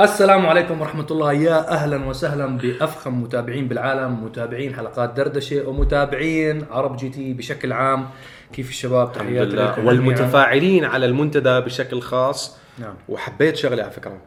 السلام عليكم ورحمة الله. يا أهلا وسهلا بأفخم متابعين بالعالم متابعين حلقات دردشة ومتابعين عرب GT بشكل عام. كيف الشباب؟ تحياتي لكم والمتفاعلين على المنتدى بشكل خاص. نعم. وحبيت شغله على فكرة.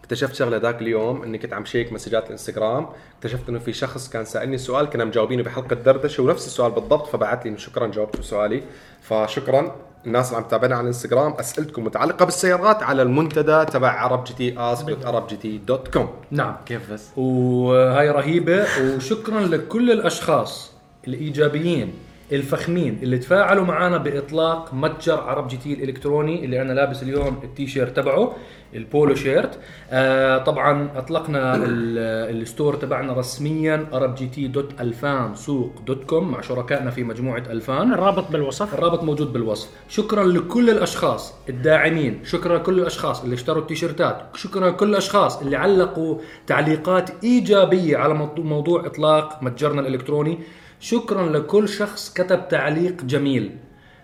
اكتشفت شغلة ذاك اليوم إني كنت عم check مسجات الإنستغرام. اكتشفت إنه في شخص كان سألني سؤال كنا مجاوبينه بحلقة دردشة ونفس السؤال بالضبط فبعت لي شكرا جاوبت بسؤالي. فشكرا. الناس اللي عم تتابعنا على الانستغرام. أسئلتكم متعلقة بالسيارات على المنتدى تبع عرب GT ask عرب GT dot com. نعم. كيف بس؟ وهاي رهيبة وشكرا لكل الأشخاص الإيجابيين. الفخمين اللي تفاعلوا معنا بإطلاق متجر عرب GT الإلكتروني اللي أنا لابس اليوم التيشيرت تبعه ال polo shirt. آه طبعا أطلقنا ال- ال store تبعنا رسميا عرب GT dot ألفان سوق dot com مع شركائنا في مجموعة ألفان. الرابط بالوصف. الرابط موجود بالوصف. شكرا لكل الأشخاص الداعمين شكرا لكل الأشخاص اللي اشتروا التيشيرتات شكرا لكل الأشخاص اللي علقوا تعليقات إيجابية على موضوع إطلاق متجرنا الإلكتروني. شكرا لكل شخص كتب تعليق جميل.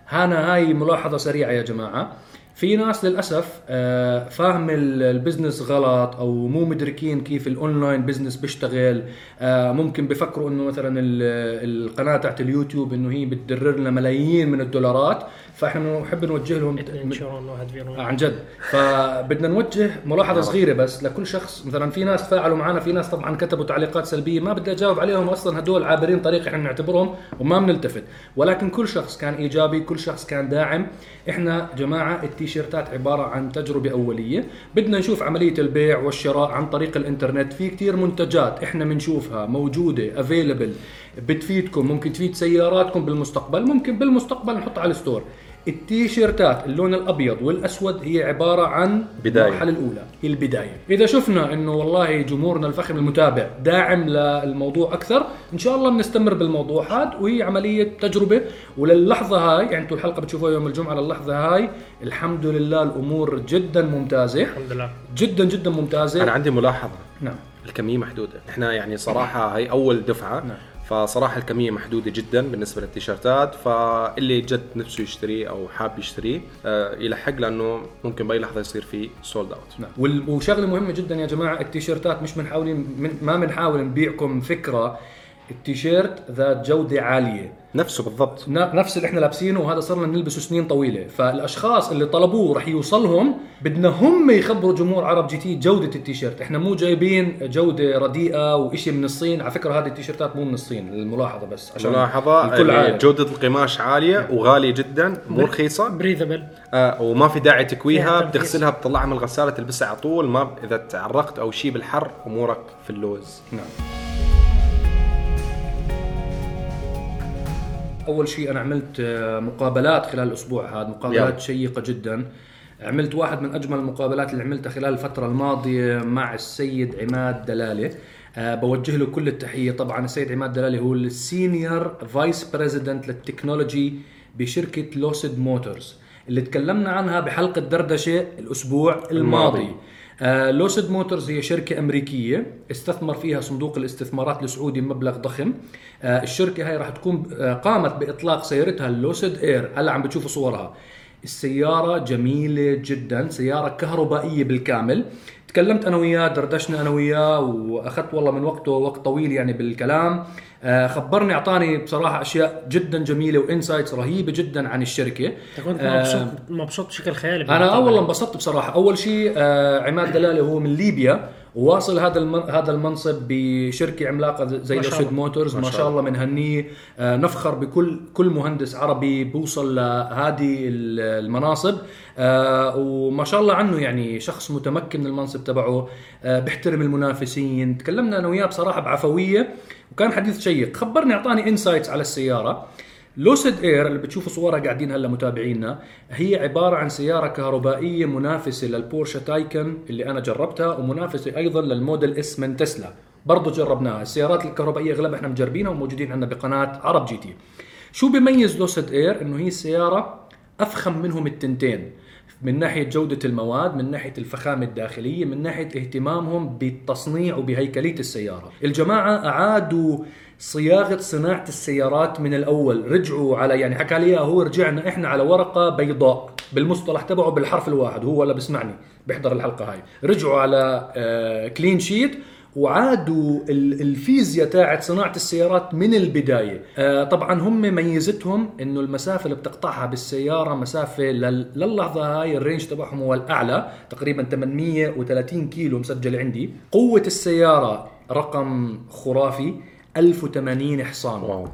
هانا هاي ملاحظة سريعة يا جماعة. في ناس للأسف آه، فاهم ال- ال business غلط أو مو مدركين كيف ال online business بيشتغل. آه، ممكن بفكروا إنه مثلا ال- القناة تاعت اليوتيوب إنه هي بتدرر لنا ملايين من الدولارات. فاحنا نحب نوجه لهم الله هتفيرون عن جد. فبدنا نوجه ملاحظة صغيرة بس لكل شخص. مثلا في ناس تفاعلوا معنا في ناس طبعا كتبوا تعليقات سلبية ما بدي أجاوب عليهم أصلا هدول عابرين طريق إحنا بنعتبرهم وما بنلتفت. ولكن كل شخص كان إيجابي كل شخص كان داعم. إحنا جماعة التيشيرتات عبارة عن تجربة أولية. بدنا نشوف عملية البيع والشراء عن طريق الإنترنت. في كتير منتجات إحنا بنشوفها موجودة available بتفيدكم ممكن تفيد سياراتكم بالمستقبل ممكن بالمستقبل نحطها على ال store. التيشيرتات اللون الأبيض والأسود هي عبارة عن بداية. المرحلة الأولى هي البداية. إذا شفنا إنه والله جمهورنا الفخم المتابع داعم للموضوع أكثر إن شاء الله بنستمر بالموضوع هذا وهي عملية تجربة. وللحظة هاي يعني أنتم الحلقة بتشوفوها يوم الجمعة للحظة هاي الحمد لله الأمور جدا ممتازة. الحمد لله. جدا جدا ممتازة. أنا عندي ملاحظة. نعم. الكمية محدودة. إحنا يعني صراحة هي أول دفعة. نعم. فصراحة الكمية محدودة جدا بالنسبة للتيشيرتات فاللي جد نفسه يشتريه أو حاب يشتريه آه يلحق لأنه ممكن بأي لحظة يصير فيه sold out نعم. وشغلة مهمة جدا يا جماعة التيشيرتات مش بنحاول من ما بنحاول نبيعكم فكرة التيشيرت ذات جودة عالية. نفسه بالضبط. نفس اللي إحنا لابسينه وهذا صار لنا نلبسه سنين طويلة. فالأشخاص اللي طلبوه رح يوصلهم بدنا هم يخبروا جمهور عرب GT جودة التيشيرت. إحنا مو جايبين جودة رديئة وإشي من الصين. على فكرة هذه التيشيرتات مو من الصين الملاحظة بس عشان ملاحظة الكل عارف. جودة القماش عالية وغالية جدا مو رخيصة. بريذبل آه وما في داعي تكويها. بتغسلها بتطلعها من الغسالة تلبسها على طول ما إذا تعرقت أو شيء بالحر أمورك في اللوز. نعم. أول شيء أنا عملت آه، مقابلات خلال الأسبوع هذا مقابلات يلا. شيقة جدا. عملت واحد من أجمل المقابلات اللي عملتها خلال الفترة الماضية مع السيد عماد دلالة. أه بوجه له كل التحية. طبعا السيد عماد دلالة هو ال senior vice president لل technology بشركة Lucid Motors اللي تكلمنا عنها بحلقة دردشة الأسبوع الماضي, الماضي. آه، Lucid Motors هي شركة أمريكية استثمر فيها صندوق الاستثمارات السعودي بمبلغ ضخم. آه، الشركة هاي راح تكون آه، قامت بإطلاق سيارتها ال Lucid Air هلا عم بتشوفوا صورها. السيارة جميلة جدا سيارة كهربائية بالكامل. تكلمت أنا وياه دردشنا أنا وياه وأخذت والله من وقته وقت طويل يعني بالكلام. آه، خبرني أعطاني بصراحة أشياء جدا جميلة وإنسايتس رهيبة جدا عن الشركة. أنت كنت آه، مبسوط مبسوط بشكل خيالي أنا. اول انبسطت بصراحة. أول شيء آه عماد دلالة هو من ليبيا. وواصل هذا. هذا المنصب بشركة عملاقة زي الله. موتورز ما, شاء الله. بنهنيه آه نفخر بكل كل مهندس عربي بوصل لهذه ال- المناصب. آه وما شاء الله عنه يعني شخص متمكن من المنصب تبعه. آه بيحترم المنافسين. تكلمنا أنا وياه بصراحة بعفوية. وكان حديث شيق. خبرني أعطاني insights على السيارة. Lucid Air اللي بتشوفوا صورها قاعدين هلا متابعينا هي عبارة عن سيارة كهربائية منافسة لل Porsche Taycan اللي أنا جربتها ومنافسة أيضا لل Model S من تسلا. برضه جربناها. السيارات الكهربائية أغلبها إحنا مجربينها وموجودين عندنا بقناة عرب GT. شو بيميز Lucid Air إنه هي السيارة أفخم منهم التنتين. من ناحية جودة المواد من ناحية الفخامة الداخلية من ناحية اهتمامهم بالتصنيع وبهيكلية السيارة. الجماعة أعادوا صياغة صناعة السيارات من الأول. رجعوا على يعني حكى لي هو رجعنا إحنا على ورقة بيضاء بالمصطلح تبعه بالحرف الواحد هو ولا بسمعني بيحضر الحلقة هاي. رجعوا على آه، clean sheet وعادوا ال- الفيزياء تاعت صناعة السيارات من البداية. آه، طبعا هم ميزتهم إنه المسافة اللي بتقطعها بالسيارة مسافة لل- للحظة هاي ال range تبعهم هو الأعلى تقريبا 830 كيلو مسجل عندي. قوة السيارة رقم خرافي. 1080 حصان. واو.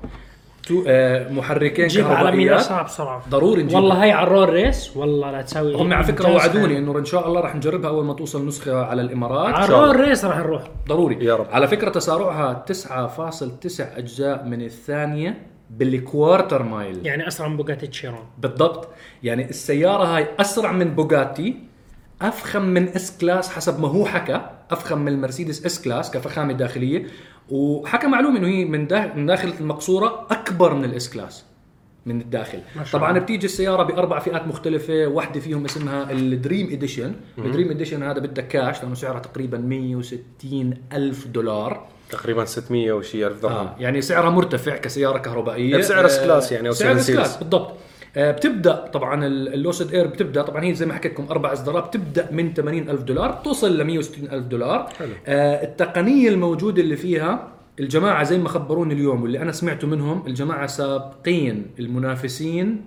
تو- آه، محركين جيب على مين كهربائيات صعب بسرعة. ضروري نجيبها. والله هاي على ال roll race والله لا تسوي هم على فكرة وعدوني. إنه إن شاء الله راح نجربها أول ما توصل نسخة على الإمارات. على شاء الله. ال roll race راح نروح. ضروري. يا رب. على فكرة تسارعها 9.9 أجزاء من الثانية بال quarter mile. يعني أسرع من بوجاتي تشيرون. بالضبط. يعني السيارة هاي أسرع من بوغاتي. أفخم من S-Class حسب ما هو حكى أفخم من المرسيدس S-Class كفخامة داخلية وحكى معلومه إنه هي من داخل من داخل المقصورة أكبر من ال S-Class من الداخل. طبعا. بتيجي السيارة بأربع فئات مختلفة واحدة فيهم اسمها ال Dream Edition ال Dream Edition هذا بدك كاش لأنه سعرها تقريبا 160 ألف دولار. تقريبا 600 وشي ألف درهم. آه يعني سعرها مرتفع كسيارة كهربائية. بسعر S-Class يعني أو سعر S. Class بالضبط. آه بتبدأ طبعا ال- ال Lucid Air بتبدأ طبعا هي زي ما حكيت لكم أربع أصدارات بتبدأ من 80 ألف دولار توصل ل 160 ألف دولار حلو. آه التقنية الموجودة اللي فيها الجماعة زي ما خبروني اليوم واللي أنا سمعته منهم الجماعة سابقين المنافسين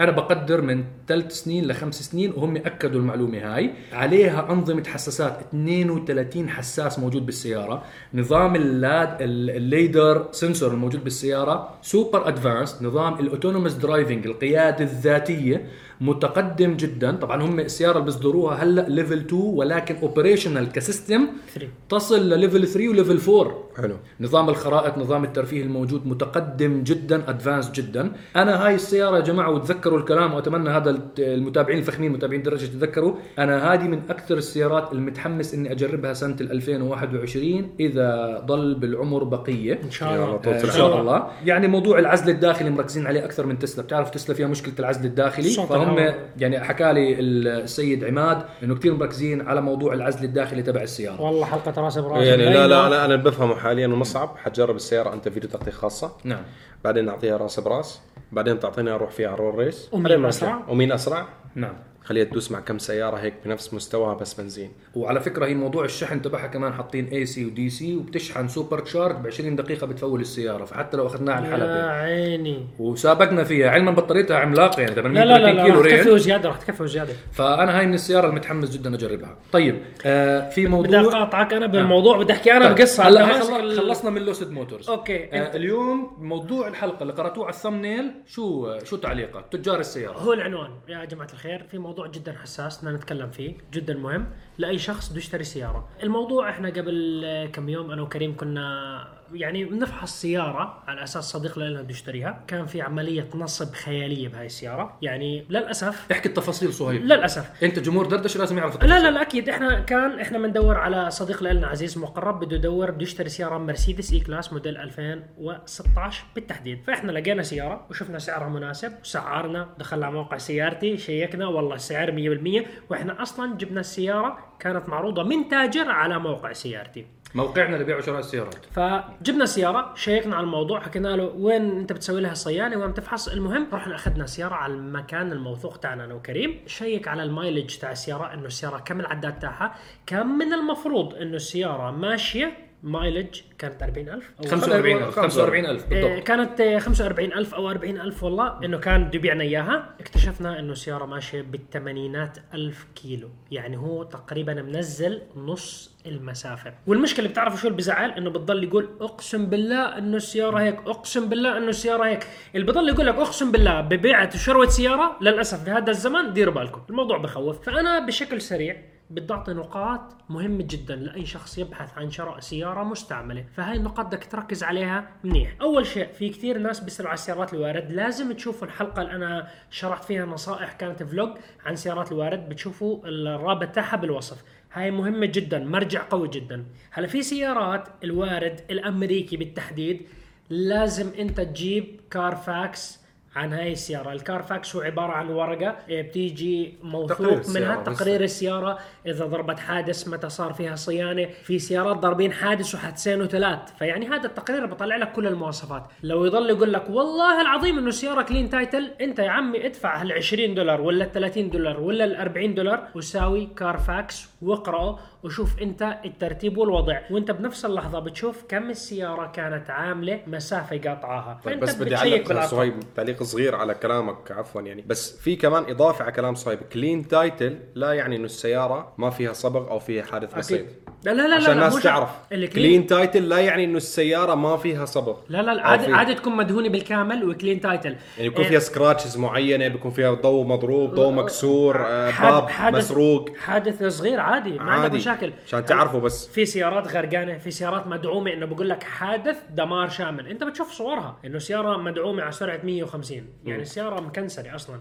أنا بقدر من ثلاث سنين لخمس سنين وهم اكدوا المعلومة هاي. عليها أنظمة حساسات 32 حساس موجود بالسيارة نظام ال LiDAR ال- ال LiDAR sensor الموجود بالسيارة super advanced نظام ال autonomous driving القيادة الذاتية متقدم جدا. طبعا هم السيارة اللي بيصدروها هلأ level 2 ولكن operational ك system 3 تصل ل level 3 و level 4 حلو. نظام الخرائط نظام الترفيه الموجود متقدم جدا advanced جدا. أنا هاي السيارة يا جماعة وتذكروا الكلام وأتمنى هذا المتابعين الفخمين متابعين دردش يتذكروا. أنا هذه من أكثر السيارات المتحمس إني أجربها سنة 2021 إذا ضل بالعمر بقية. إن شاء الله. طول آه، إن. شاء الله. يعني موضوع العزل الداخلي مركزين عليه أكثر من تسلا. بتعرف تسلا فيها مشكلة العزل الداخلي؟ فهم. يعني حكى لي السيد عماد إنه كثير مركزين على موضوع العزل الداخلي تبع السيارة. والله حلقة راس براس يعني لا لا. أنا بفهمه حاليا انه مصعب حتجرب السيارة أنت فيديو تغطيه خاصة. نعم. بعدين نعطيها راس براس بعدين تعطيني أروح فيها roll race ومين. أسرع؟ ومين أسرع. نعم. خليها تدوس مع كم سيارة هيك بنفس مستواها بس بنزين. وعلى فكرة هي موضوع الشحن تبعها كمان حاطين اي سي ودي سي وبتشحن super charge ب 20 دقيقة بت full السيارة فحتى لو أخذناها على يا الحلبه عيني. وسابقنا فيها علما بطاريتها عملاقة يعني لا 830 لا لا, لا كيلو راح تكفي range وزيادة راح تكفي وزيادة. فأنا هاي من السيارة المتحمس جدا أجربها. طيب آه في بدي موضوع أقاطعك أنا بالموضوع بدي أحكي أنا طيب، بقصة هلا خلصنا من Lucid Motors okay آه اليوم موضوع الحلقة اللي قرأتوه على ال thumbnail شو شو تعليقك؟ تجار السيارة. هو العنوان يا جماعة الخير في موضوع جدا حساس نتكلم فيه جدا مهم. لأي شخص بده يشتري سيارة. الموضوع إحنا قبل كم يوم أنا وكريم كنا يعني بنفحص سيارة على أساس صديق لنا بده يشتريها كان في عملية نصب خيالية بهاي السيارة. يعني للأسف احكي التفاصيل صهيب للأسف. أنت جمهور دردش لازم يعرف لا لا لا أكيد. إحنا كان إحنا بندور على صديق لنا عزيز مقرب بده يدور بده يشتري سيارة مرسيدس E-Class موديل 2016 بالتحديد. فإحنا لقينا سيارة وشفنا سعرها مناسب وسعرنا دخلنا على موقع سيارتي شيكنا والله السعر 100% وإحنا أصلا جبنا السيارة كانت معروضة من تاجر على موقع سيارتي. موقعنا لبيع وشراء السيارات. فجبنا سيارة شيكنا على الموضوع حكينا له وين انت بتسوي لها صيانة وين بتفحص. المهم رحنا أخذنا سيارة على المكان الموثوق تاعنا أنا وكريم. شيك على ال mileage تاع السيارة إنه السيارة كم العداد تاعها؟ كان من المفروض إنه السيارة ماشية مايلج كانت 40000 أو 45000 45000 إيه، بالضبط. كانت آه، 45000 أو 40000 والله إنه كان بده يبيعنا إياها. اكتشفنا إنه السياره ماشية بالثمانينات ألف كيلو. يعني هو تقريبا منزل نص المسافة. والمشكلة بتعرفوا شو اللي بزعل إنه بتضل يقول أقسم بالله إنه السيارة هيك أقسم بالله إنه السيارة هيك. اللي بضل يقول لك أقسم بالله ببيعة وشروه سيارة للأسف بهذا الزمن ديروا بالكم. الموضوع بخوف. فأنا بشكل سريع بدي اعطي نقاط مهمة جدا لأي شخص يبحث عن شراء سيارة مستعملة. فهاي النقاط بدك تركز عليها منيح. أول شيء في كثير ناس بيسالوا على السيارات الوارد. لازم تشوفوا الحلقة اللي أنا شرحت فيها نصائح كانت vlog عن سيارات الوارد. بتشوفوا الرابط تاعها بالوصف. هاي مهمة جدا مرجع قوي جدا. هلا في سيارات الوارد الأمريكي بالتحديد. لازم أنت تجيب Carfax عن هاي السيارة. ال Carfax هو عبارة عن ورقة إيه، بتيجي تقرير موثوق منها. تقرير السيارة. إذا ضربت حادث متى صار فيها صيانة؟ في سيارات ضاربين حادث وحادثين وثلاث. فيعني هذا التقرير بطلع لك كل المواصفات. لو يضل يقول لك والله العظيم إنه السيارة clean title أنت يا عمي ادفع هال 20 دولار ولا ال 30 دولار ولا ال 40 دولار وساوي Carfax واقرأه. وشوف انت الترتيب والوضع. وانت بنفس اللحظة بتشوف كم السيارة كانت عاملة مسافة قاطعاها طيب بس بدي أعلق. صهيب تعليق صغير على كلامك عفوا يعني. بس في كمان إضافة على كلام صهيب. clean title لا يعني إنه السيارة ما فيها صبغ أو فيها حادث بسيط. لا لا لا عشان لا الناس. تعرف. كلين title لا يعني إنه السيارة ما فيها صبغ لا لا عادي. عادي تكون مدهونة بالكامل و clean title يعني يكون فيها scratches معينة بيكون فيها ضوء مضروب ضوء مكسور آه، باب مسروق. حادث صغير عادي. ما عندك مشاكل. عشان تعرفوا بس. في سيارات غرقانة في سيارات مدعومة إنه بقول لك حادث دمار شامل. أنت بتشوف صورها إنه سيارة مدعومة على سرعة 150 يعني السياره م cancel ه أصلا.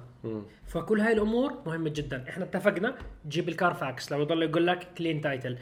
فكل هاي الأمور مهمة جدا. إحنا اتفقنا جيب ال Carfax. لو يضل يقول لك clean title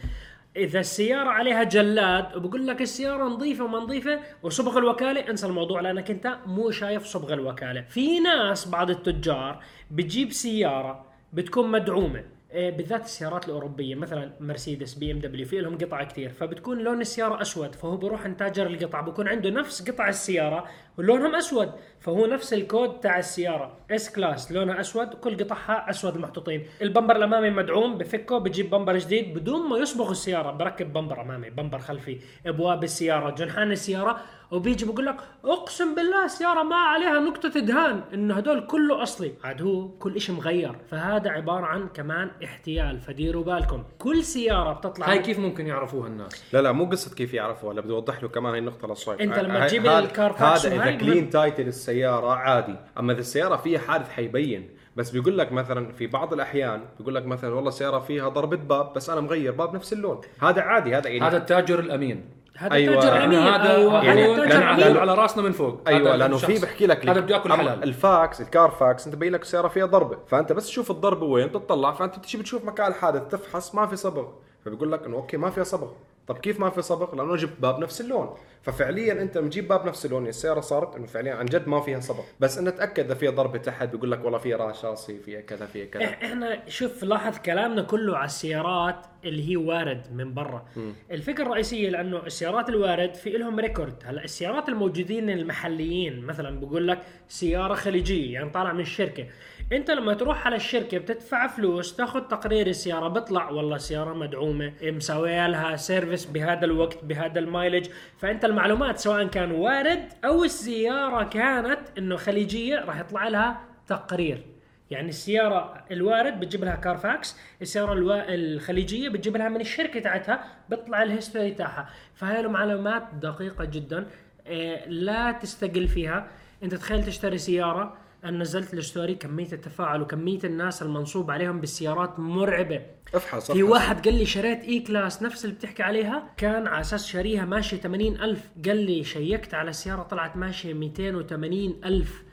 إذا السيارة عليها جلاد وبقول لك السيارة نظيفة وما نظيفة وصبغ الوكالة انسى الموضوع لأنك أنت مو شايف صبغ الوكالة. في ناس بعض التجار بتجيب سيارة بتكون مدعومة. بالذات السيارات الأوروبية مثلا مرسيدس BMW في لهم قطع كثير فبتكون لون السيارة أسود فهو بيروح عند تاجر القطع بكون عنده نفس قطع السيارة ولونهم أسود فهو نفس الكود تاع السيارة S-Class لونها أسود كل قطعها أسود محطوطين. ال bumper الأمامي مدعوم بفكه بجيب bumper جديد بدون ما يصبغ السيارة. بركب bumper أمامي bumper خلفي أبواب السيارة جنحان السيارة وبيجي بقول لك أقسم بالله السيارة ما عليها نقطة دهان انه هدول كله أصلي. عاد هو كل شيء مغير. فهذا عبارة عن كمان احتيال. فديروا بالكم. كل سيارة بتطلع هاي كيف ممكن يعرفوها الناس؟ لا لا مو قصة كيف يعرفوا ولا بدي أوضح له كمان هي النقطة للصهيب أنت لما هاي- تجيب هذا- ال Carfax هذا اذا clean title السيارة عادي. أما إذا السيارة فيها حادث حيبين. بس بيقول لك مثلا في بعض الأحيان بيقول لك مثلا والله السيارة فيها ضربة باب بس أنا مغير باب نفس اللون. هذا عادي هذا يعني هذا التاجر الأمين. هذا أيوة. التاجر إحنا امين هذا أيوه. يعني هذا التاجر لأن على رأسنا من فوق. أيوه لأنه. في بحكي لك هذا بده ياكل حلال. الفاكس ال Carfax أنت ببين لك السياره فيها ضربة. فأنت بس تشوف الضربة وين تطلع فأنت بتجي بتشوف مكان الحادث تفحص ما في صبغ فبيقول لك إنه okay ما فيها صبغ طب كيف ما في صبغ لأنه جبت باب نفس اللون. ففعليا أنت لما تجيب باب نفس اللون السياره صارت إنه فعليا عن جد ما فيها صبغ بس انه تأكد إذا فيها ضربه تحت بيقول لك والله فيها رشاصي فيها كذا فيها كذا. إح- إحنا شوف لاحظ كلامنا كله على السيارات اللي هي وارد من برا. الفكرة الرئيسية لأنه السيارات الوارد في لهم record هلأ السيارات الموجودين المحليين مثلا بقول لك سيارة خليجية يعني طالع من الشركة. انت لما تروح على الشركة بتدفع فلوس تاخذ تقرير السياره بيطلع والله سيارة مدعومة مسويه لها service بهذا الوقت بهذا ال mileage. فانت المعلومات سواء كان وارد أو السيارة كانت إنه خليجية راح يطلع لها تقرير. يعني السيارة الوارد بتجيب لها Carfax، السيارة الوا... الخليجية بتجيب لها من الشركة تاعتها بيطلع ال history تاعها، فهاي معلومات دقيقة جدا إيه لا تستقل فيها، انت تخيل تشتري سيارة أنا نزلت ال story كمية التفاعل وكمية الناس المنصوب عليهم بالسيارات مرعبة. افحص في. واحد قال لي شريت E-Class نفس اللي بتحكي عليها كان على أساس شاريها ماشية 80 ألف. قال لي شيكت على السيارة طلعت ماشية 280 ألف.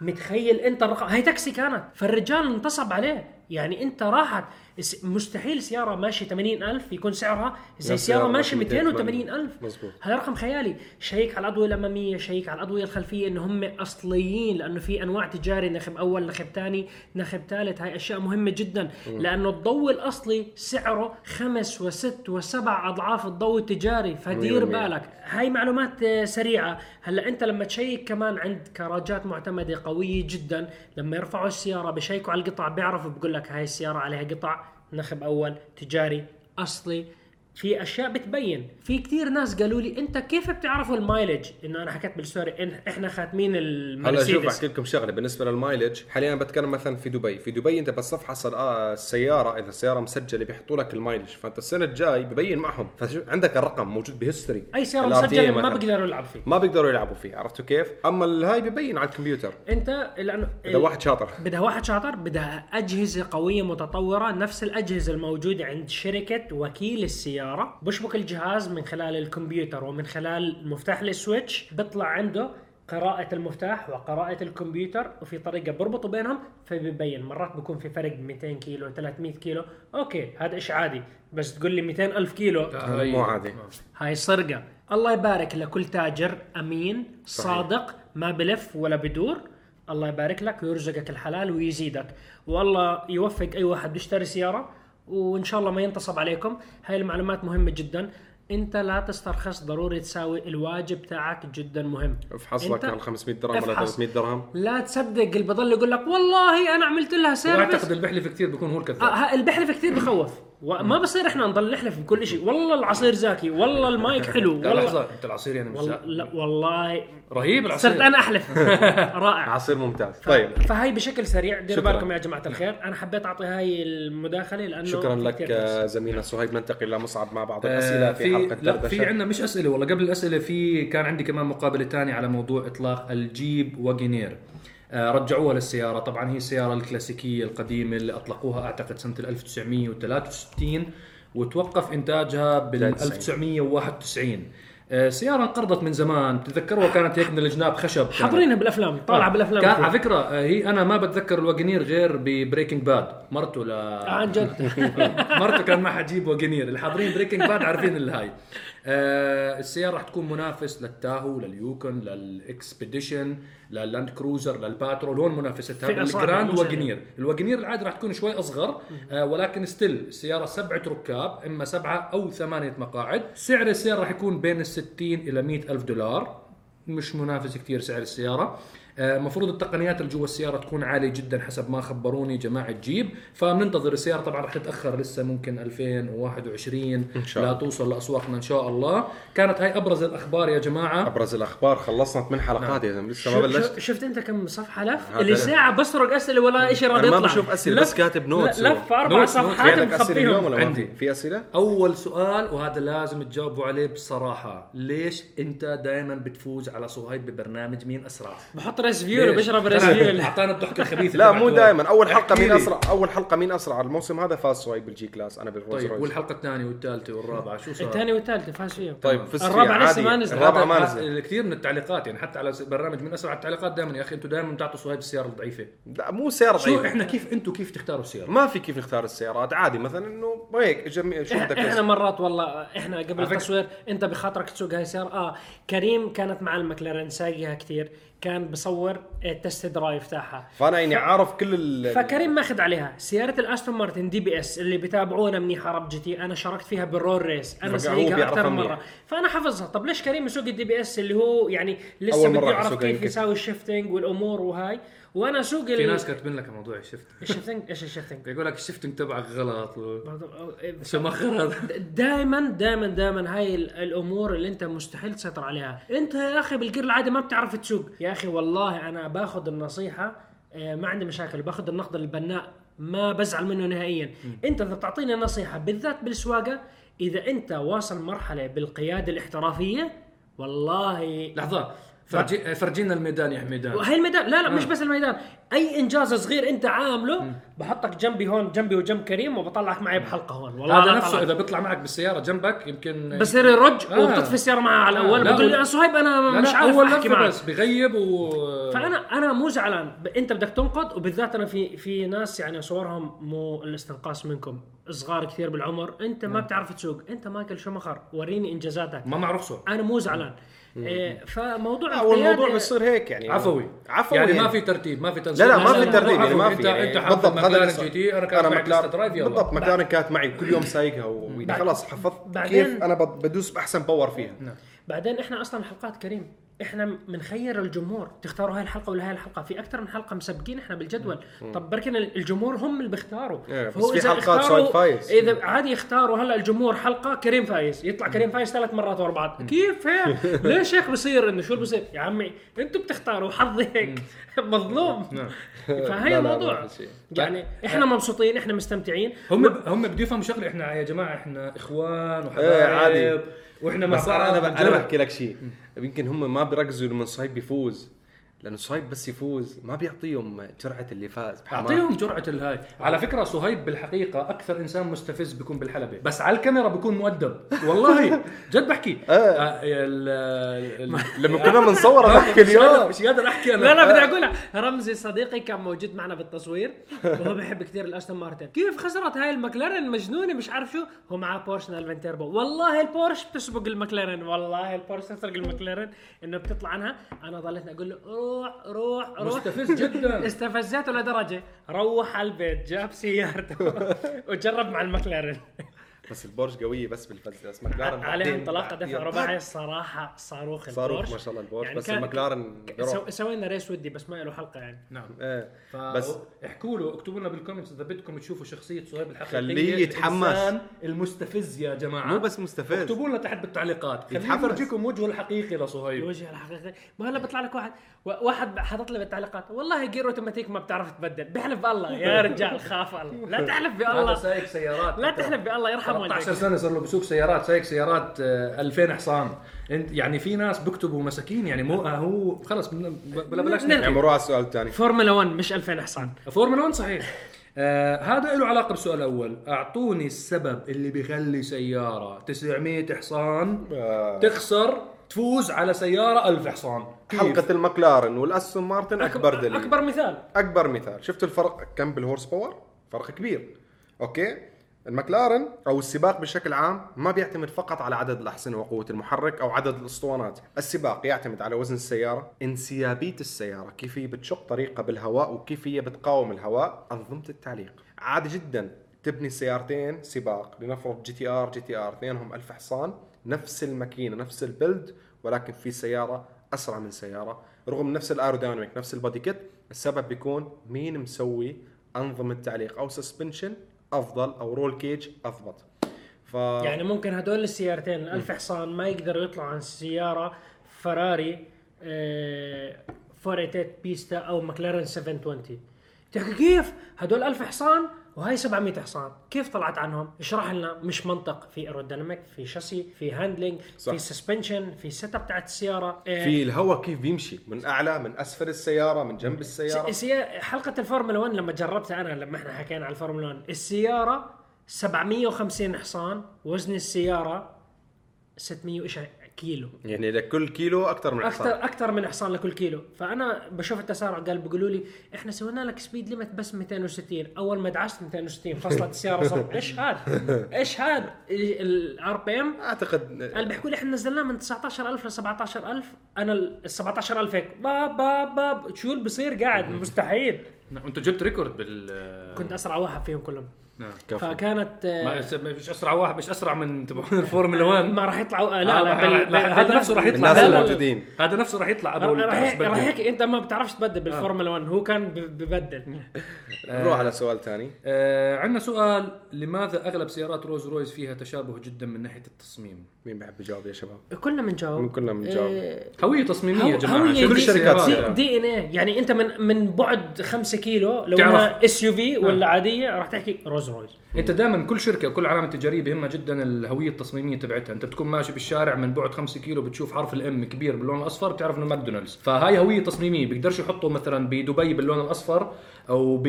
متخيل أنت الرقم؟ هاي تاكسي كانت. فالرجال انتصب عليه. يعني أنت راحت. مستحيل سيارة ماشية 80 ألف يكون سعرها زي نفس سيارة سيارة ماشية ماشية 280 ألف. مزبوط. هذا رقم خيالي. شيك على الأضوية الأمامية شيك على الأضوية الخلفية إنه هم أصليين لأنه في أنواع تجاري نخب أول نخب ثاني نخب ثالث هاي أشياء مهمة جدا. لأنه الضوء الأصلي سعره خمس وست وسبع أضعاف الضوء التجاري. فدير. بالك. هاي معلومات آه، سريعة. هلأ أنت لما تشيك كمان عند كراجات معتمدة قوية جدا لما يرفعوا السيارة بشيكوا على القطع بيعرفوا بقول لك هاي السيارة عليها قطع. نخب أول تجاري أصلي. في أشياء بتبين. في كتير ناس قالوا لي أنت كيف بتعرفوا ال mileage؟ إنه أنا حكيت بال story إن إحنا خاتمين هلا شوف المرسيدس أحكي لكم شغلة. بالنسبة للمايلج حاليا بتكلم مثلا في دبي. في دبي أنت بس تفحص آه السيارة إذا السيارة مسجلة بيحطوا لك ال mileage. فأنت السنة الجاي ببين معهم. فعندك الرقم موجود ب history أي سيارة مسجلة ما. بيقدروا يلعبوا فيه. ما بيقدروا يلعبوا فيه. عرفتوا كيف؟ أما الهاي ببين على الكمبيوتر. أنت لأنه اذا واحد شاطر. بدها واحد شاطر بدها أجهزة قوية متطورة نفس الأجهزة الموجودة عند شركة وكيل السيارة بشبك الجهاز من خلال الكمبيوتر ومن خلال مفتاح ال switch بيطلع عنده قراءة المفتاح وقراءة الكمبيوتر وفي طريقة بربطوا بينهم فبيبين. مرات بيكون في فرق 200 كيلو 300 كيلو. okay هذا إشي عادي؟ بس تقول لي 200 ألف كيلو. هذا مو عادي. هاي سرقة الله يبارك لكل تاجر أمين صادق ما بلف ولا بدور. الله يبارك لك ويرزقك الحلال ويزيدك. والله يوفق أي واحد بيشتري سيارة. وإن شاء الله ما ينتصب عليكم. هاي المعلومات مهمة جدا. أنت لا تسترخص ضروري تساوي الواجب تاعك جدا مهم. افحص لك كان 500 درهم ولا افحص. 300 درهم؟ لا تصدق اللي بضل يقول لك والله أنا عملت لها service واعتقد البحلف كثير بيكون هو الكذاب. آه البحلف كثير بخوف. وما بصير إحنا نضل نحلف بكل شيء. والله العصير زاكي. والله المايك حلو. والله. لحظة أنت العصير يعني مش لا والله. رهيب العصير. صرت أنا أحلف. رائع. عصير ممتاز. طيب. فهي بشكل سريع. شكراً. بالكم يا جماعة الخير. أنا حبيت أعطي هاي المداخلة لأنه شكرا لك زميلنا صهيب ننتقل لمصعب مع بعض آه، الأسئلة في حلقة لا في عندنا مش أسئلة. والله قبل الأسئلة في كان عندي كمان مقابله ثانية على موضوع إطلاق الجيب Wagoneer رجعوها للسيارة. طبعا هي السيارة الكلاسيكية القديمة اللي أطلقوها أعتقد سنة 1963 وتوقف إنتاجها بال 1991 آه، سيارة انقرضت من زمان. تتذكروها كانت هيك من الجناب خشب. حاضرينها بالأفلام طالعة بالأفلام كان. على فكرة آه، هي أنا ما بتذكر ال Wagoneer غير ب Breaking Bad. مرته ل آه، عن جد. مرته كان معها جيب Wagoneer اللي حاضرين Breaking Bad عارفين اللي هاي آه السيارة راح تكون منافس لل Tahoe لل Yukon لل Expedition لل Land Cruiser لل Patrol هون منافستها. ال Grand Wagoneer ال Wagoneer العادي راح تكون شوي أصغر آه ولكن still السيارة سبعة ركاب إما سبعة أو ثمانية مقاعد. سعر السيارة راح يكون بين ال 60 إلى 100 ألف دولار. مش منافس كثير سعر السيارة. المفروض التقنيات اللي جوا السيارة تكون عالية جدا حسب ما خبروني جماعة جيب فبننتظر السيارة طبعا رح تتأخر لسه ممكن 2021 إن شاء لا الله. توصل لأسواقنا إن شاء الله كانت هاي أبرز الأخبار يا جماعة أبرز الأخبار خلصنا ثمان حلقات يا زلمة لسه ما بلشت شفت أنت كم صفحة لف اللي لا. ساعة بسرق أسئلة ولا شيء راضي يطلع ما بشوف أسئلة، بس كاتب لا- هو. لف أربع صفحات أسئلة مخبيهم عندي. في؟ أسئلة؟ أول سؤال وهذا لازم تجاوبوا عليه بصراحة ليش أنت دائما بتفوز على صهيب ببرنامج مين أسرع؟ بحط race fuel ليش؟ وبشرب race fuel أعطانا الضحكة الخبيثة لا مو. دائما أول حلقة مين. اسرع أول حلقة مين أسرع الموسم هذا فاز صهيب بال G-Class أنا بال Rolls طيب Royce. والحلقة الثانية والثالثة والرابعة شو صار؟ الثاني والثالث فاز فيهم طيب فزت فيها الرابعة لسه. ما نزل. الرابعة ما نزل كثير من التعليقات يعني حتى على برنامج من أسرع التعليقات دائما يا أخي أنتم دائما بتعطوا صهيب السيارة الضعيفة لا مو سيارة شو ضعيفة إحنا كيف أنتم كيف تختاروا السيارة ما في كيف نختار السيارات عادي مثلا إنه هيك جميع شو بدك إحنا؟ مرات والله إحنا قبل التصوير أنت بخاطرك تسوق هاي السيارة آه كريم كانت مع المكلارين سايقها كثير كان بصور ال test drive تاعها. فأنا يعني عارف كل ال فكريم ماخذ عليها. سيارة ال Aston Martin DBS اللي بتابعونا منيحة رب GT أنا شاركت فيها بال roll race. أنا سايقها أكثر منيح. مرة. فأنا حافظها. طب ليش كريم يسوق ال DBS اللي هو يعني لسه بده يعرف كيف. يساوي ال shifting والأمور وهاي؟ وأنا اسوق في ناس كاتبين لك موضوع ال shift ال shifting إيش ال shifting يقول لك ال shifting تبعك غلط و- هذا دائما دائما دائما هاي ال- الأمور اللي أنت مستحيل تسيطر عليها. أنت يا أخي بالجير العادي ما بتعرف تسوق. يا أخي والله أنا باخذ النصيحة آه، ما عندي مشاكل. باخذ النقد البناء ما بزعل منه نهائيا. أنت إذا بتعطيني نصيحة بالذات بالسواقة إذا أنت واصل مرحلة بالقيادة الاحترافية والله لحظة. فرجي فرجينا الميدان يا حميدان. وهي الميدان لا لا مش بس الميدان. أي إنجاز صغير أنت عامله بحطك جنبي هون جنبي وجنب كريم وبطلعك معي بحلقة هون. والله هذا نفسه. إذا بيطلع معك بالسيارة جنبك يمكن بصير يرج آه. وبتطفي السيارة معاه على آه، الأول. لا، بقول يا صهيب أنا لا مش لا عارف اول أحكي معك. بس بغيب و فانا أنا مو زعلان. أنت بدك تنقد وبالذات أنا في في ناس يعني صورهم مو الاستنقاص منكم. صغار كثير بالعمر أنت ما بتعرف تسوق أنت مايكل شومخر وريني إنجازاتك. ما مع رخصه أنا مو زعلان. فموضوع لا، والموضوع القيادة- بيصير هيك يعني. عفوي. عفوي يعني ما في ترتيب ما في تنسيق لا لا ما لا، في لا، ترتيب يعني. ما انت في يعني. انت حافظ بالضبط هذا McLaren GT أنا كان معي drive يلا. بالضبط مكلارن كانت معي كل يوم سايقها ويعني بعد- خلاص حفظت بعدين- كيف أنا بد- بدوس بأحسن power فيها. بعدين إحنا أصلا حلقات كريم. إحنا بنخير الجمهور. تختاروا هاي الحلقة ولا هاي الحلقة؟ في أكثر من حلقة مسبقين إحنا بالجدول. طب بركن الجمهور هم اللي بيختاروا. إيه، بس في إذا حلقات اختاروا- صايد فايز. إذا عادي يختاروا هلأ الجمهور حلقة كريم فايز. يطلع كريم فايز ثلاث مرات ورا بعض. كيف هيك؟ ليش هيك بصير إنه شو اللي بصير؟ يا عمي أنتم بتختاروا حظي هيك. مظلوم. لا، فهي الموضوع. يعني إحنا مبسوطين إحنا مستمتعين. هم هم بده يفهموا شغلة إحنا يا جماعة إحنا إخوان إيه، وحبايب. وإحنا مع بس بعض أنا أنا ب- أنا بنجرب. بحكي لك شيء يمكن هم ما بيركزوا لما صهيب بيفوز لأنه صهيب بس يفوز ما بيعطيهم جرعة اللي فاز بحماس. أعطيهم جرعة الهاي. على فكرة صهيب بالحقيقة أكثر إنسان مستفز بيكون بالحلبة. بس على الكاميرا بيكون مؤدب. والله. جد بحكي. آه، ال- ال- لما كنا بنصور بحكي اليوم مش قادر أحكي أنا. لا لا بدي اقولها رمزي صديقي كان موجود معنا بالتصوير وهو بيحب كثير ال Aston Martin. كيف خسرت هاي المكلارن مجنونه مش عارف شو. هو معاه بورش 911 تيربو. والله البورش بتسبق المكلارن والله ال Porsche تسبق ال McLaren إنه بتطلع عنها. أنا ضليتني أقول له روح روح روح. مستفز جدا. استفزته لدرجة روح على البيت جاب سيارته. وجرب مع المكلارن بس البورش قوية بس بالفزه بس مكلارن عليه انطلاقه دفع رباعي الصراحه صاروخ صاروخ البورش. ما شاء الله البورش. يعني بس المكلارن سوينا race ودي بس ما له حلقة يعني. نعم. إيه. بس بس احكوا له اكتبوا لنا بال comments إذا بدكم تشوفوا شخصية صهيب الحقيقية. خليه يتحمس. المستفز يا جماعة. مو بس مستفز. اكتبوا لنا تحت بالتعليقات. خلينا يتحمس. نفرجيكم وجهه الحقيقي لصهيب الوجه الحقيقي. ما هلا بيطلع لك واحد. واحد حاطط لي بالتعليقات. والله جير اوتوماتيك ما بتعرف تبدل. بحلف بالله. يا رجال خاف الله. لا تحلف بالله. سايق سيارات. لا تحلف بالله. يرحم 13 والديك سنة صار له بسوق سيارات سايق سيارات آه، 2000 حصان. انت يعني في ناس بيكتبوا مساكين يعني مو آه، هو خلص بلا بلاش يعني روح على السؤال الثاني. فورمولا 1 مش 2000 حصان. فورمولا 1 صحيح. آه هذا له علاقة بالسؤال الأول. أعطوني السبب اللي بيخلي سيارة 900 حصان آه. تخسر تفوز على سيارة 1000 حصان. كيف؟ حلقة ال McLaren وال Aston Martin أكبر دليل. أكبر مثال. أكبر مثال. شفت الفرق؟ كم بال horsepower؟ فرق كبير. أوكي؟ المكلارن أو السباق بشكل عام ما بيعتمد فقط على عدد الأحصنة وقوة المحرك أو عدد الأسطوانات. السباق يعتمد على وزن السيارة انسيابية السيارة كيف هي بتشق طريقها بالهواء وكيف هي بتقاوم الهواء. أنظمة التعليق عادي جدا تبني سيارتين سباق لنفرض جي تي آر جي تي آر اثنينهم 1000 حصان نفس الماكينة نفس ال build ولكن في سيارة أسرع من سيارة. رغم نفس ال aerodynamic نفس ال body kit السبب بيكون مين مسوي أنظمة تعليق أو suspension أفضل أو roll cage اضبط ف يعني ممكن هدول السيارتين ال 1000 حصان ما يقدروا يطلعوا عن سيارة فراري آه، 488 Pista أو مكلارن 720 تحكي كيف؟ هدول 1000 حصان وهي 700 حصان. كيف طلعت عنهم؟ اشرح لنا. مش منطق. في aerodynamic في شاسي في handling صح. في suspension في setup تاعت السيارة. آه، في الهواء كيف بيمشي؟ من أعلى من أسفل السيارة من جنب السيارة؟ حلقة الفورمولا 1 لما جربتها أنا لما إحنا حكينا على الفورمولا 1 السيارة 750 حصان وزن السيارة 600 وإيش كيلو. يعني لكل كيلو أكثر من حصان أكثر أكثر من حصان لكل كيلو. فأنا بشوف التسارع قال بيقولوا لي إحنا سوينا لك speed limit بس 260 أول ما دعست 260 فصلت السيارة صوت إيش هذا إيش هذا ال RPM أعتقد قال بيحكوا لي إحنا نزلناه من 19000 ل 17000 أنا ال 17000 هيك. باب باب باب. شو اللي بصير قاعد؟ مستحيل. نعم، انت جبت record بال كنت أسرع واحد فيهم كلهم. نعم. كفو. فكانت ما آه، مش أسرع واحد مش أسرع من تبعون الفورمولا 1 ما راح يطلعوا آه، لا آه، لا هذا نفسه راح يطلع الناس. الموجودين هذا نفسه راح يطلع أبو راح. هيك أنت ما بتعرفش تبدل بالفورمولا 1 هو كان ببدل نروح على سؤال ثاني آه عندنا سؤال لماذا أغلب سيارات Rolls Royce فيها تشابه جدا من ناحية التصميم؟ مين بحب يجاوب يا شباب كلنا بنجاوب كلنا بنجاوب. آه، هوية تصميمية يا جماعة كل الشركات. DNA يعني أنت من من بعد 5 كيلو لو. انها SUV ولا عادية راح تحكي Rolls Royce أنت دائما كل شركة وكل علامة تجارية بهمها جدا الهوية التصميمية تبعتها. أنت بتكون ماشي بالشارع من بعد 5 كيلو بتشوف حرف ال M كبير باللون الأصفر بتعرف إنه ماكدونالدز. فهاي هوية تصميمية. بيقدرش يحطوا مثلا بدبي باللون الأصفر أو ب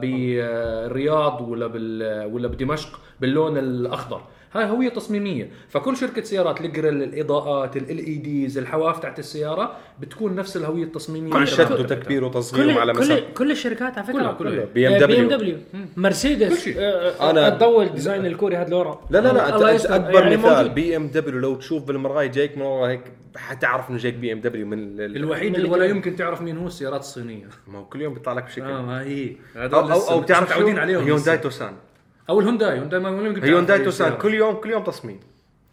بالرياض ولا بال ولا بدمشق باللون الأخضر. هاي هويه تصميمية فكل شركة سيارات ال grille الإضاءات ال LEDs الحواف تاعت السيارة بتكون نفس الهوية التصميمية مع شد. وتكبير وتصغير كل على كل مسافه كل الشركات على فكرة كلها- كلها. BM BMW W كل مرسيدس شيء. آه، أنا- الضوء ال design الكوري هذا لورا لا لا لا انت. أكبر يعني مثال موجود. BMW لو تشوف بالمرايه جايك من ورا هيك حتعرف إنه جايك BMW من ال- الوحيد اللي ولا. يمكن تعرف مين هو السيارات الصينية ما هو كل يوم بيطلع لك بشكل آه ما هي أو أو, أو بتعرف شو متعودين عليهم هيونداي. توسان أو الهونداي هونداي ما هيونداي هي توسان السيارة. كل يوم كل يوم تصميم.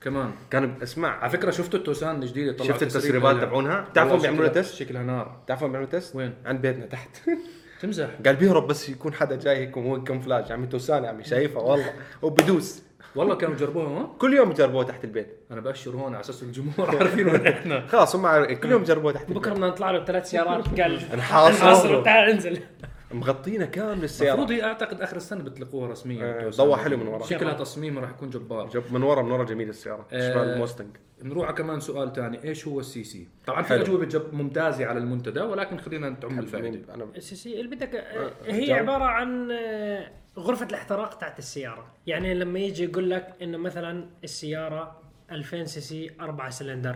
كمان. كان اسمع. على فكرة شفتوا التوسان الجديدة طلعوا شفت تسريب التسريبات. تبعونها؟ بتعرفوا بيعملوا لها شكلها- test؟ شكلها نار. تعرفوا بيعملوا test؟ وين؟ عند بيتنا تحت. تمزح. قال بيهرب بس يكون حدا جاي هيك وهو camouflage عمي توسان عمي شايفها والله. وبدوس والله كانوا جربوها هون كل يوم يجربوها تحت البيت. أنا بأشر هون على أساس الجمهور عارفين وين إحنا. خلاص هم كل يوم يجربوها تحت بكرة البيت بدنا نطلع له بثلاث سيارات قال. نحاصر تعال انزل. مغطينا كامل المفروض السياره هي أعتقد آخر السنة بتلقوها رسميا آه،. ضوء حلو من ورا. شكلها تصميمها راح يكون جبار. جب من ورا من ورا جميل السيارة. آه، شمال الموستنج نروح على كمان سؤال ثاني إيش هو ال CC؟ طبعا في. أجوبة جب ممتازة على المنتدى ولكن خلينا نتعم الفائده أنا ال CC اللي بدك آه، هي جاوب. عبارة عن غرفة الاحتراق تاعت السيارة. يعني لما يجي يقول لك إنه مثلا السيارة 2000 CC 4 سلندر.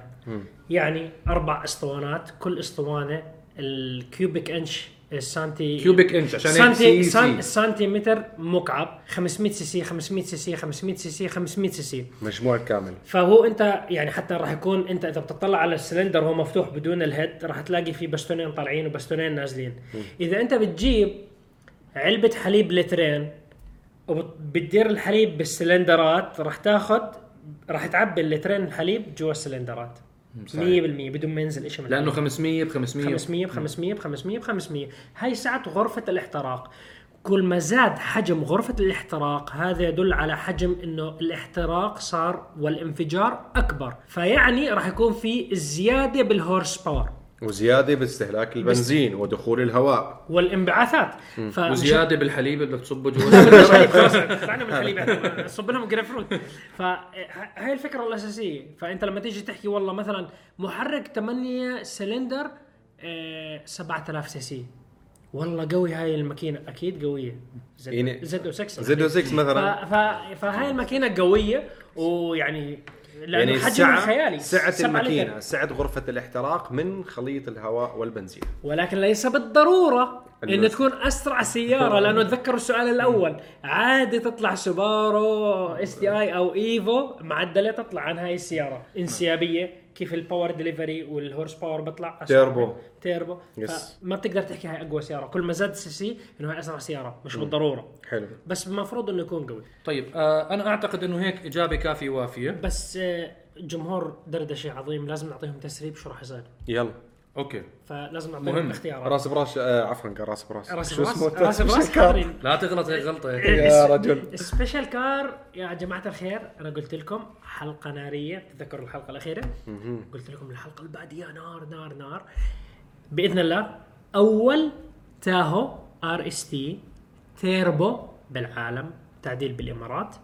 يعني أربع أسطوانات كل أسطوانة ال cubic inch السنتي cubic inch عشان سن- سي سنتيمتر مكعب 500 سي سي 500 سي سي 500 سي سي 500 سي سي. مجموع كامل. فهو أنت يعني حتى راح يكون أنت إذا بتطلع على السلندر هو مفتوح بدون ال head راح تلاقي فيه بستونين طالعين وبستونين نازلين. إذا أنت بتجيب علبة حليب لترين وبتدير الحليب بالسلندرات راح تاخذ راح تعبي اللترين الحليب جوا السلندرات. 100% بدون ما ينزل شيء من لأنه الحليب. 500 ب 500 500 ب 500 ب 500 ب 500 هاي سعة غرفة الاحتراق. كل ما زاد حجم غرفة الاحتراق هذا يدل على حجم إنه الاحتراق صار والانفجار أكبر. فيعني راح يكون في زيادة بال horsepower وزيادة باستهلاك البنزين ودخول الهواء. والانبعاثات. ف... وزيادة بالحليب اللي بتصبه جوا. طلعنا من الحليب يعني صب لهم جريب فروت فهي الفكرة الأساسية. فأنت لما تيجي تحكي والله مثلا محرك 8 سلندر آه، 7000 CC. والله قوي هاي الماكينة. أكيد قوية. زد يعني زد 6 زد 6 مثلا. ف... ف... فهاي الماكينة قوية ويعني يعني السعة خيالي. سعة الماكينة. سعة غرفة الاحتراق من خليط الهواء والبنزين. ولكن ليس بالضرورة إنه- انه تكون أسرع سيارة لأنه تذكروا السؤال الأول. عادي تطلع سوبارو STI أو Evo معدلة تطلع عن هاي السيارة. إنسيابية. كيف ال power delivery وال horsepower بيطلع turbo. turbo yes. فما بتقدر تحكي هاي أقوى سيارة. كل ما زاد CC إنه هاي أسرع سيارة مش بالضرورة. حلو. بس المفروض إنه يكون قوي. طيب آه أنا أعتقد إنه هيك إجابة كافية وافيه بس آه، جمهور دردشة عظيم لازم نعطيهم تسريب شو راح يصير. يلا. Okay. فلازم مهم. نعطيهم اختيارات. راس براس آه عفوا قال راس براس راس براس راس براس special car. لا تغلط هيك غلطة يا رجل. ال special car يا جماعة الخير أنا قلت لكم حلقة نارية. تذكروا الحلقة الأخيرة؟ قلت لكم الحلقة اللي بعديها نار نار نار. بإذن الله أول تاهو RST turbo بالعالم تعديل بالإمارات.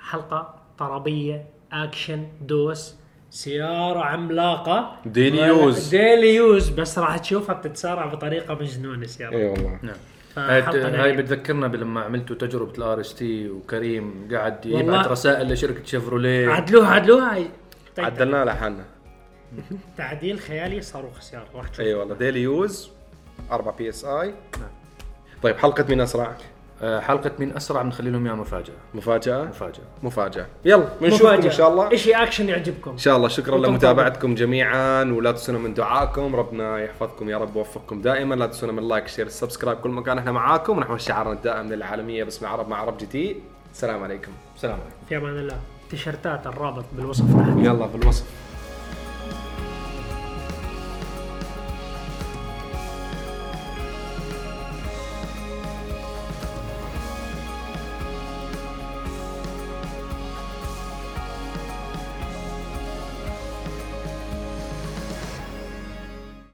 حلقة طربيه اكشن دوس. سيارة عملاقة. daily use. daily use بس راح تشوفها بتتسارع بطريقة مجنونة السيارة اي والله نعم هاي. بتذكرنا لما عملتوا تجربة ال RST وكريم قاعد. يبعث رسائل لشركة شيفروليه عدلوها عدلوها. هاي. عدلناه لحالنا. تعديل خيالي صاروخ سيارة راح تشوف. أي والله. daily use 4 بي اس اي طيب حلقة مين أسرع؟ آه حلقة مين أسرع بنخلي لهم اياها مفاجأة. مفاجأة؟ مفاجأة. مفاجأة. يلا بنشوفكم إن شاء الله. اشي اكشن يعجبكم؟ إن شاء الله. شكرا لمتابعتكم جميعا ولا تنسونا من دعائكم ربنا يحفظكم يا رب ويوفقكم دائما. لا تنسونا من like share subscribe كل مكان إحنا معاكم. ونحو شعارنا الدائم للعالمية باسم عرب مع عرب GT. السلام عليكم. سلام عليكم. في أمان الله. تيشرتات الرابط بالوصف تحت. يلا بالوصف.